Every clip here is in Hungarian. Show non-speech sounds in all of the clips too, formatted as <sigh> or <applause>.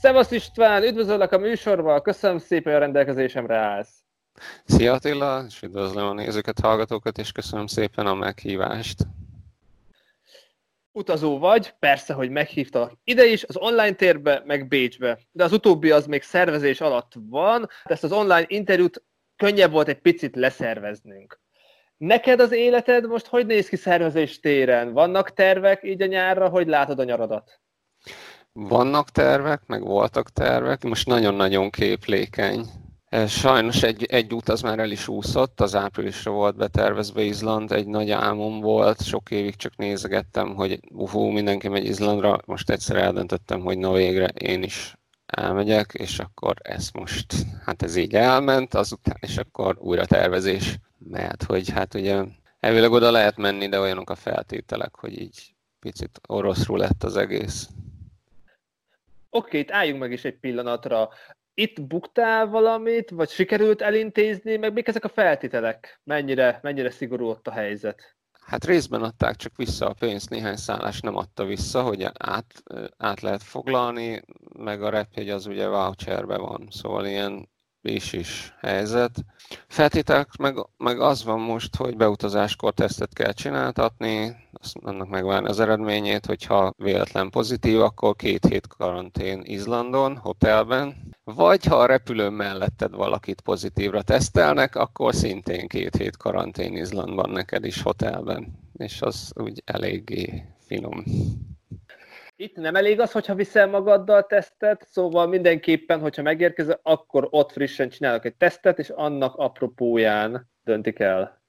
Szevasz István, üdvözöllek a műsorban, köszönöm szépen, hogy a rendelkezésemre állsz. Szia Attila, és üdvözlöm a nézőket, hallgatókat, és köszönöm szépen a meghívást. Utazó vagy, persze, hogy meghívtalak ide is, az online térbe, meg Bécsbe. De az utóbbi az még szervezés alatt van, ezt az online interjút könnyebb volt egy picit leszerveznünk. Neked az életed most hogy néz ki szervezés téren? Vannak tervek így a nyárra, hogy látod a nyaradat? Vannak tervek, meg voltak tervek, most nagyon-nagyon képlékeny. Eh, sajnos egy, egy út az már el is úszott, az áprilisra volt betervezve Izland, egy nagy álmom volt, sok évig csak nézegettem, hogy uhú, mindenki megy Izlandra, most egyszer eldöntöttem, hogy na végre én is elmegyek, és akkor ez most, hát ez így elment, azután, és akkor újra tervezés, mert hogy hát ugye elvileg oda lehet menni, de olyanok a feltételek, hogy így picit oroszul lett az egész. Oké, itt álljunk meg is egy pillanatra. Itt buktál valamit, vagy sikerült elintézni, meg mik ezek a feltételek? Mennyire, mennyire szigorú ott a helyzet? Hát részben adták csak vissza a pénzt, néhány szállás nem adta vissza, hogy át, át lehet foglalni, meg a repjegy az ugye voucherbe van, szóval ilyen is is helyzet. Feltételek meg, meg az van most, hogy beutazáskor tesztet kell csináltatni, azt, annak megvárni az eredményét, hogyha véletlen pozitív, akkor két hét karantén Izlandon, hotelben, vagy ha a repülő melletted valakit pozitívra tesztelnek, akkor szintén két hét karantén Izlandban neked is hotelben, és az úgy eléggé finom. Itt nem elég az, hogyha viszel magaddal tesztet, szóval mindenképpen, hogyha megérkezel, akkor ott frissen csinálok egy tesztet, és annak apropóján döntik el.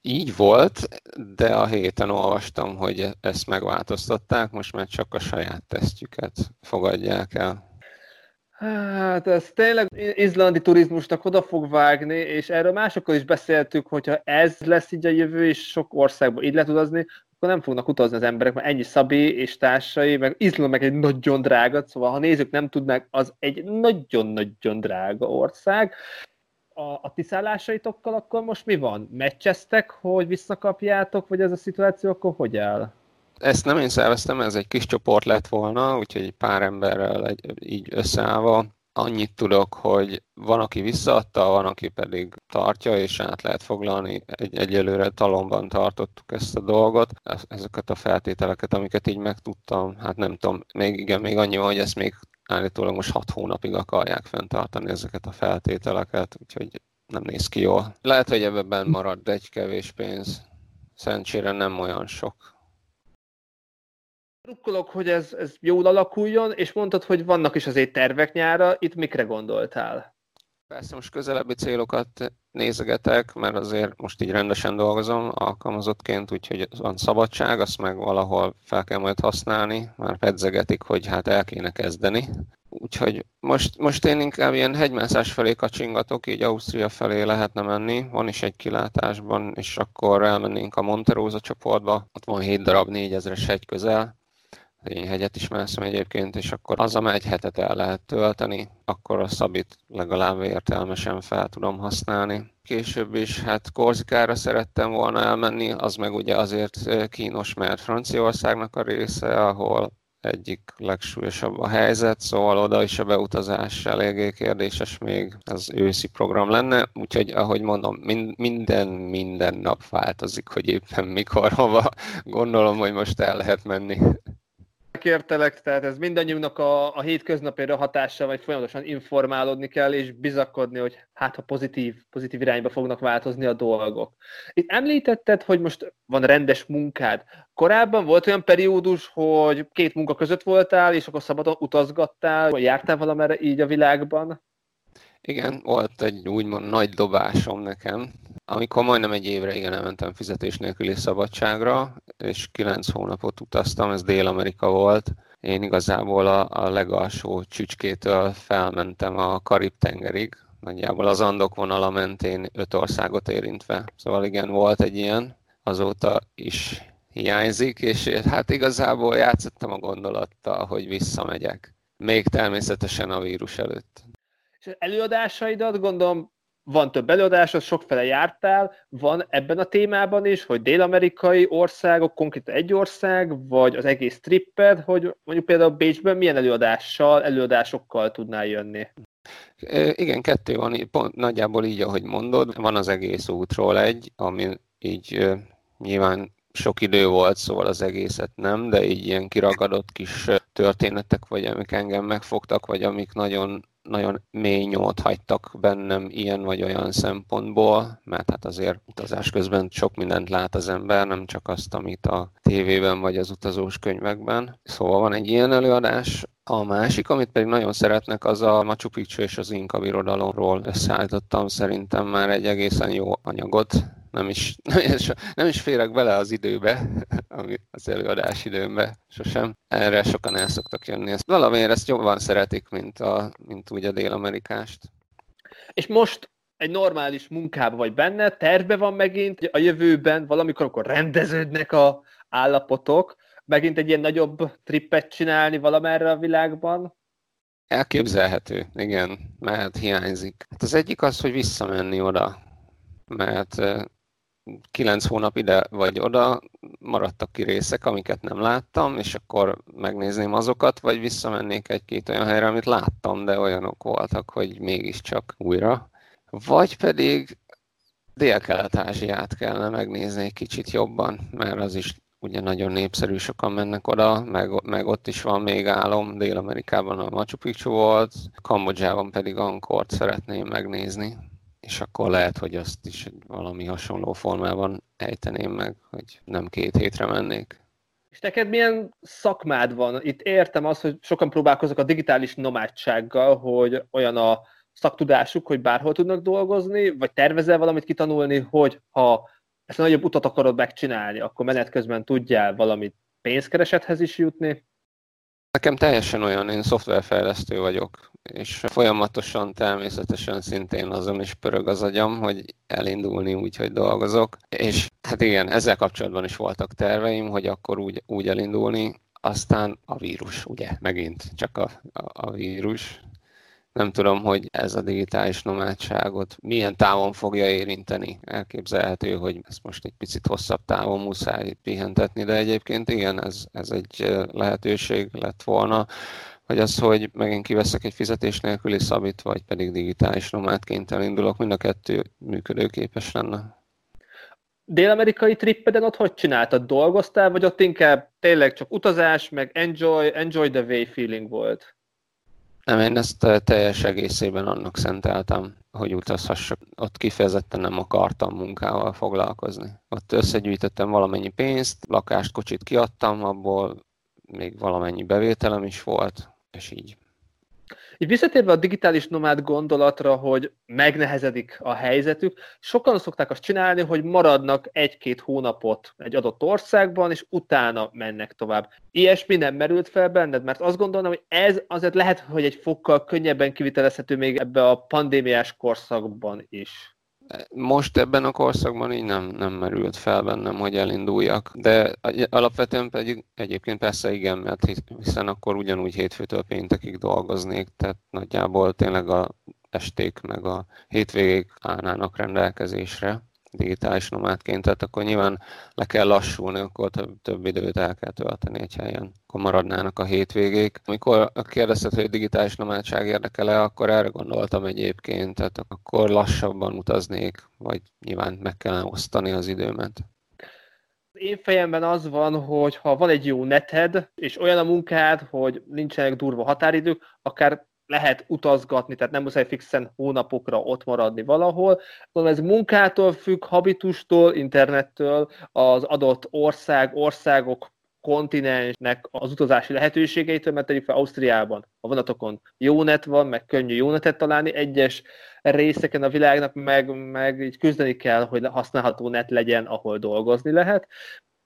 Így volt, de a héten olvastam, hogy ezt megváltoztatták, most már csak a saját tesztjüket fogadják el. Hát ez tényleg izlandi turizmusnak oda fog vágni, és erről másokkal is beszéltük, hogyha ez lesz így a jövő, és sok országban így lehet utazni, akkor nem fognak utazni az emberek, mert ennyi Szabi és társai, meg Izland meg egy nagyon drága, szóval ha nézők nem tudnák, az egy nagyon-nagyon drága ország. A, a ti akkor most mi van? Meccseztek, hogy visszakapjátok, vagy ez a szituáció akkor hogy áll? Ezt nem én szerveztem, ez egy kis csoport lett volna, úgyhogy egy pár emberrel egy, így összeállva Annyit tudok, hogy van, aki visszaadta, van, aki pedig tartja, és át lehet foglalni. Egy, egyelőre talomban tartottuk ezt a dolgot, ezeket a feltételeket, amiket így megtudtam, hát nem tudom, még igen, még annyi van, hogy ezt még állítólag most hat hónapig akarják fenntartani ezeket a feltételeket, úgyhogy nem néz ki jól. Lehet, hogy ebben marad egy kevés pénz. Szerencsére nem olyan sok. Rukkolok, hogy ez, ez jól alakuljon, és mondtad, hogy vannak is azért tervek nyára, itt mikre gondoltál? Persze most közelebbi célokat nézegetek, mert azért most így rendesen dolgozom alkalmazottként, úgyhogy van szabadság, azt meg valahol fel kell majd használni, már pedzegetik, hogy hát el kéne kezdeni. Úgyhogy most, most én inkább ilyen hegymászás felé kacsingatok, így Ausztria felé lehetne menni, van is egy kilátásban, és akkor elmennénk a Monterosa csoportba, ott van 7 darab 4000-es hegy közel, én hegyet is mászom egyébként, és akkor az, amely egy hetet el lehet tölteni, akkor a szabit legalább értelmesen fel tudom használni. Később is hát Korzikára szerettem volna elmenni, az meg ugye azért kínos, mert Franciaországnak a része, ahol egyik legsúlyosabb a helyzet, szóval oda is a beutazás eléggé kérdéses még az őszi program lenne, úgyhogy ahogy mondom, minden, minden nap változik, hogy éppen mikor, hova gondolom, hogy most el lehet menni megértelek, tehát ez mindannyiunknak a, a hétköznapére hatása, vagy folyamatosan informálódni kell, és bizakodni, hogy hát ha pozitív, pozitív irányba fognak változni a dolgok. Itt említetted, hogy most van rendes munkád. Korábban volt olyan periódus, hogy két munka között voltál, és akkor szabadon utazgattál, vagy jártál valamerre így a világban? Igen, volt egy úgymond nagy dobásom nekem, amikor majdnem egy évre igen elmentem fizetés nélküli szabadságra, és kilenc hónapot utaztam, ez Dél-Amerika volt. Én igazából a, a legalsó csücskétől felmentem a Karib-tengerig, nagyjából az Andok vonala mentén öt országot érintve. Szóval igen, volt egy ilyen, azóta is hiányzik, és hát igazából játszottam a gondolattal, hogy visszamegyek. Még természetesen a vírus előtt. És előadásaidat gondolom van több előadás, az sokfele jártál, van ebben a témában is, hogy dél-amerikai országok, konkrétan egy ország, vagy az egész tripped, hogy mondjuk például Bécsben milyen előadással, előadásokkal tudnál jönni? Igen, kettő van, pont, nagyjából így, ahogy mondod. Van az egész útról egy, ami így nyilván sok idő volt, szóval az egészet nem, de így ilyen kiragadott kis történetek, vagy amik engem megfogtak, vagy amik nagyon nagyon mély nyomot hagytak bennem ilyen vagy olyan szempontból, mert hát azért utazás közben sok mindent lát az ember, nem csak azt, amit a tévében vagy az utazós könyvekben. Szóval van egy ilyen előadás, a másik, amit pedig nagyon szeretnek, az a Machu Picchu és az Inka birodalomról összeállítottam szerintem már egy egészen jó anyagot, <laughs> nem is, nem is férek bele az időbe, <laughs> az előadás időmbe sosem. Erre sokan el szoktak jönni. Ezt valamiért ezt jobban szeretik, mint, a, mint úgy a dél-amerikást. És most egy normális munkában vagy benne, terve van megint a jövőben, valamikor akkor rendeződnek a állapotok, megint egy ilyen nagyobb trippet csinálni valamerre a világban? Elképzelhető, igen, mert hiányzik. Hát az egyik az, hogy visszamenni oda, mert kilenc hónap ide vagy oda, maradtak ki részek, amiket nem láttam, és akkor megnézném azokat, vagy visszamennék egy-két olyan helyre, amit láttam, de olyanok voltak, hogy mégiscsak újra. Vagy pedig Dél-Kelet-Ázsiát kellene megnézni egy kicsit jobban, mert az is ugye nagyon népszerű, sokan mennek oda, meg, meg ott is van még álom, Dél-Amerikában a Machu Picchu volt, Kambodzsában pedig Ankort szeretném megnézni és akkor lehet, hogy azt is valami hasonló formában ejteném meg, hogy nem két hétre mennék. És neked milyen szakmád van? Itt értem azt, hogy sokan próbálkoznak a digitális nomádsággal, hogy olyan a szaktudásuk, hogy bárhol tudnak dolgozni, vagy tervezel valamit kitanulni, hogy ha ezt a nagyobb utat akarod megcsinálni, akkor menet közben tudjál valamit pénzkeresethez is jutni? Nekem teljesen olyan, én szoftverfejlesztő vagyok, és folyamatosan természetesen szintén azon is pörög az agyam, hogy elindulni úgy, hogy dolgozok. És hát igen, ezzel kapcsolatban is voltak terveim, hogy akkor úgy, úgy elindulni, aztán a vírus, ugye, megint csak a, a, a vírus, nem tudom, hogy ez a digitális nomádságot milyen távon fogja érinteni. Elképzelhető, hogy ezt most egy picit hosszabb távon muszáj pihentetni, de egyébként igen, ez, ez egy lehetőség lett volna, vagy az, hogy megint kiveszek egy fizetés nélküli szabit, vagy pedig digitális nomádként elindulok, mind a kettő működőképes lenne. Dél-amerikai trippeden ott hogy csináltad? Dolgoztál, vagy ott inkább tényleg csak utazás, meg enjoy, enjoy the way feeling volt? Nem, én ezt eh, teljes egészében annak szenteltem, hogy utazhassak. Ott kifejezetten nem akartam munkával foglalkozni. Ott összegyűjtöttem valamennyi pénzt, lakást, kocsit kiadtam, abból még valamennyi bevételem is volt, és így. Így visszatérve a digitális nomád gondolatra, hogy megnehezedik a helyzetük, sokan szokták azt csinálni, hogy maradnak egy-két hónapot egy adott országban, és utána mennek tovább. Ilyesmi nem merült fel benned, mert azt gondolom, hogy ez azért lehet, hogy egy fokkal könnyebben kivitelezhető még ebbe a pandémiás korszakban is. Most ebben a korszakban így nem, nem merült fel bennem, hogy elinduljak, de alapvetően pedig egyébként persze igen, mert hiszen akkor ugyanúgy hétfőtől péntekig dolgoznék, tehát nagyjából tényleg a esték meg a hétvégék állnának rendelkezésre digitális nomádként, tehát akkor nyilván le kell lassulni, akkor több, több időt el kell tölteni egy helyen, akkor maradnának a hétvégék. Amikor kérdezted, hogy digitális nomádság érdekel-e, akkor erre gondoltam egyébként, tehát akkor lassabban utaznék, vagy nyilván meg kellene osztani az időmet. Én fejemben az van, hogy ha van egy jó neted, és olyan a munkád, hogy nincsenek durva határidők, akár lehet utazgatni, tehát nem muszáj fixen hónapokra ott maradni valahol. Mondom, ez munkától függ, habitustól, internettől, az adott ország, országok kontinensnek az utazási lehetőségeitől, mert tegyük fel Ausztriában a vonatokon jó net van, meg könnyű jó netet találni, egyes részeken a világnak meg, meg így küzdeni kell, hogy használható net legyen, ahol dolgozni lehet.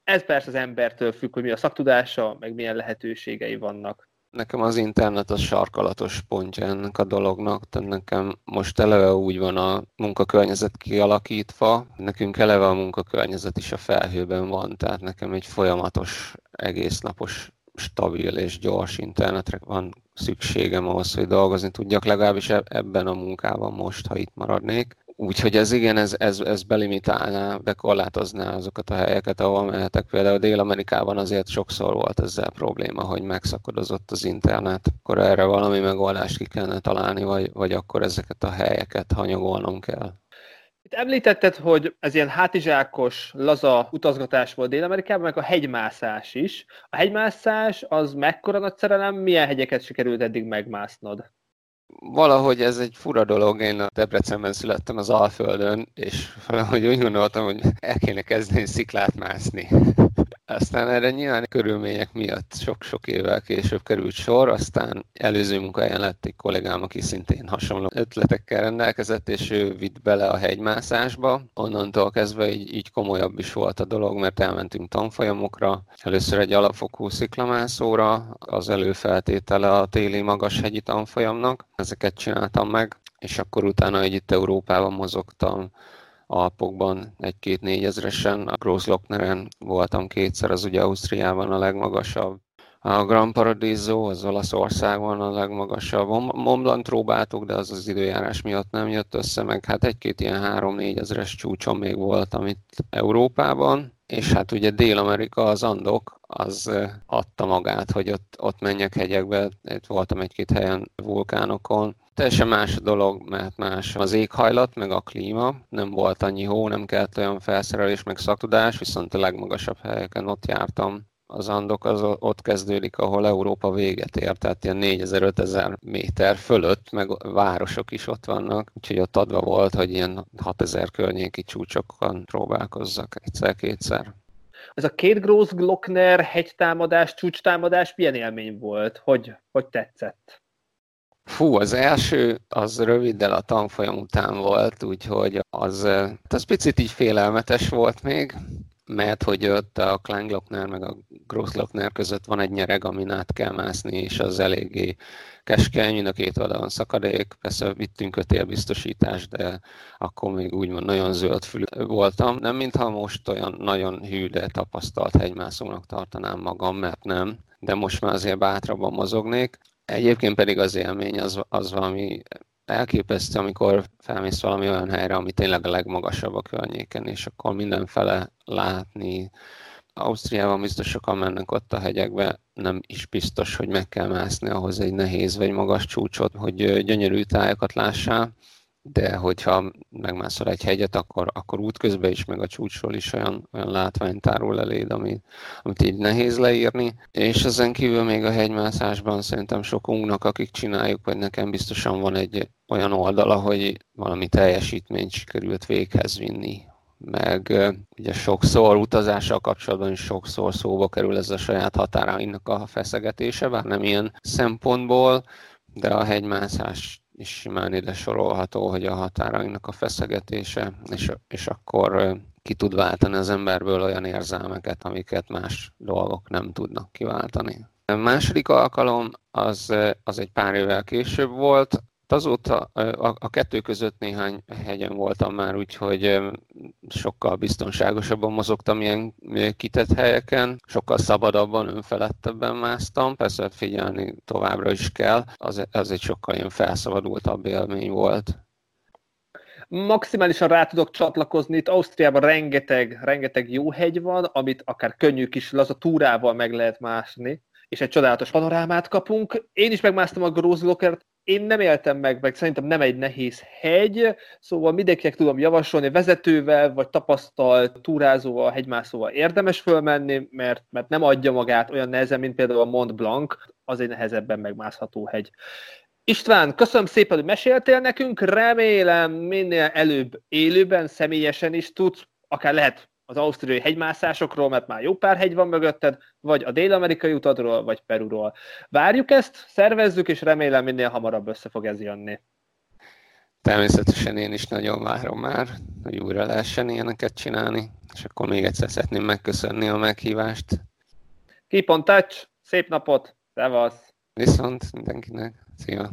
Ez persze az embertől függ, hogy mi a szaktudása, meg milyen lehetőségei vannak. Nekem az internet az sarkalatos pontja ennek a dolognak, tehát nekem most eleve úgy van a munkakörnyezet kialakítva, nekünk eleve a munkakörnyezet is a felhőben van, tehát nekem egy folyamatos, egésznapos, stabil és gyors internetre van szükségem ahhoz, hogy dolgozni tudjak, legalábbis ebben a munkában most, ha itt maradnék. Úgyhogy ez igen, ez, ez, ez belimitálná, bekorlátozná azokat a helyeket, ahol mehetek. Például Dél-Amerikában azért sokszor volt ezzel probléma, hogy megszakadozott az internet. Akkor erre valami megoldást ki kellene találni, vagy, vagy akkor ezeket a helyeket hanyagolnom kell. Itt említetted, hogy ez ilyen hátizsákos, laza utazgatás volt Dél-Amerikában, meg a hegymászás is. A hegymászás az mekkora nagy szerelem, milyen hegyeket sikerült eddig megmásznod? Valahogy ez egy fura dolog, én a Debrecenben születtem az Alföldön, és valahogy úgy gondoltam, hogy el kéne kezdeni sziklát mászni. Aztán erre nyilván körülmények miatt sok-sok évvel később került sor, aztán előző munkahelyen lett egy kollégám, aki szintén hasonló ötletekkel rendelkezett, és ő vitt bele a hegymászásba. Onnantól kezdve így, így komolyabb is volt a dolog, mert elmentünk tanfolyamokra. Először egy alapfokú sziklamászóra, az előfeltétele a téli magas hegyi tanfolyamnak. Ezeket csináltam meg, és akkor utána egy itt Európában mozogtam Alpokban egy-két négyezresen, a Grosslockneren voltam kétszer, az ugye Ausztriában a legmagasabb. A Grand Paradiso az Olaszországban a legmagasabb. Mont Blanc próbáltuk, de az az időjárás miatt nem jött össze, meg hát egy-két ilyen három-négy ezeres csúcson még voltam itt Európában, és hát ugye Dél-Amerika, az Andok, az adta magát, hogy ott, ott menjek hegyekbe, itt voltam egy-két helyen vulkánokon, Teljesen más a dolog, mert más az éghajlat, meg a klíma. Nem volt annyi hó, nem kellett olyan felszerelés, meg szaktudás, viszont a legmagasabb helyeken ott jártam. Az Andok az ott kezdődik, ahol Európa véget ér, tehát ilyen 4000-5000 méter fölött, meg városok is ott vannak, úgyhogy ott adva volt, hogy ilyen 6000 környéki csúcsokon próbálkozzak egyszer-kétszer. Ez a két Gross Glockner hegytámadás, csúcstámadás milyen élmény volt? Hogy, hogy tetszett? Fú, az első, az röviddel a tanfolyam után volt, úgyhogy az, az picit így félelmetes volt még, mert hogy ott a Kleinglockner meg a Grosslockner között van egy nyereg, amin át kell mászni, és az eléggé keskeny, mind a két oldalon szakadék. Persze vittünk kötélbiztosítást, de akkor még úgymond nagyon zöldfülű voltam. Nem mintha most olyan nagyon hű, de tapasztalt hegymászónak tartanám magam, mert nem de most már azért bátrabban mozognék. Egyébként pedig az élmény az, az valami elképesztő, amikor felmész valami olyan helyre, ami tényleg a legmagasabb a környéken, és akkor mindenfele látni. Ausztriában biztos sokan mennek ott a hegyekbe, nem is biztos, hogy meg kell mászni ahhoz egy nehéz vagy magas csúcsot, hogy gyönyörű tájakat lássál de hogyha megmászol egy hegyet, akkor, akkor útközben is, meg a csúcsról is olyan, olyan látvány tárul eléd, amit, amit így nehéz leírni. És ezen kívül még a hegymászásban szerintem sokunknak, akik csináljuk, vagy nekem biztosan van egy olyan oldala, hogy valami teljesítményt sikerült véghez vinni, meg ugye sokszor utazással kapcsolatban is sokszor szóba kerül ez a saját határainak a feszegetése, bár nem ilyen szempontból, de a hegymászás is simán ide sorolható, hogy a határainak a feszegetése, és, és akkor ki tud váltani az emberből olyan érzelmeket, amiket más dolgok nem tudnak kiváltani. A második alkalom az, az egy pár évvel később volt, Azóta a, a kettő között néhány hegyen voltam már, úgyhogy sokkal biztonságosabban mozogtam ilyen kitett helyeken, sokkal szabadabban, önfelettebben másztam, persze figyelni továbbra is kell, az, az egy sokkal ilyen felszabadultabb élmény volt. Maximálisan rá tudok csatlakozni, itt Ausztriában rengeteg, rengeteg jó hegy van, amit akár könnyű kis laza túrával meg lehet mászni, és egy csodálatos panorámát kapunk. Én is megmásztam a Großglockert, én nem éltem meg, meg szerintem nem egy nehéz hegy, szóval mindenkinek tudom javasolni, vezetővel vagy tapasztalt túrázóval, hegymászóval érdemes fölmenni, mert, mert nem adja magát olyan nehezen, mint például a Mont Blanc, az egy nehezebben megmászható hegy. István, köszönöm szépen, hogy meséltél nekünk, remélem minél előbb élőben, személyesen is tudsz, akár lehet az ausztriai hegymászásokról, mert már jó pár hegy van mögötted, vagy a dél-amerikai utadról, vagy Peruról. Várjuk ezt, szervezzük, és remélem minél hamarabb össze fog ez jönni. Természetesen én is nagyon várom már, hogy újra lehessen ilyeneket csinálni, és akkor még egyszer szeretném megköszönni a meghívást. Keep on touch, szép napot, szevasz! Viszont mindenkinek, szia!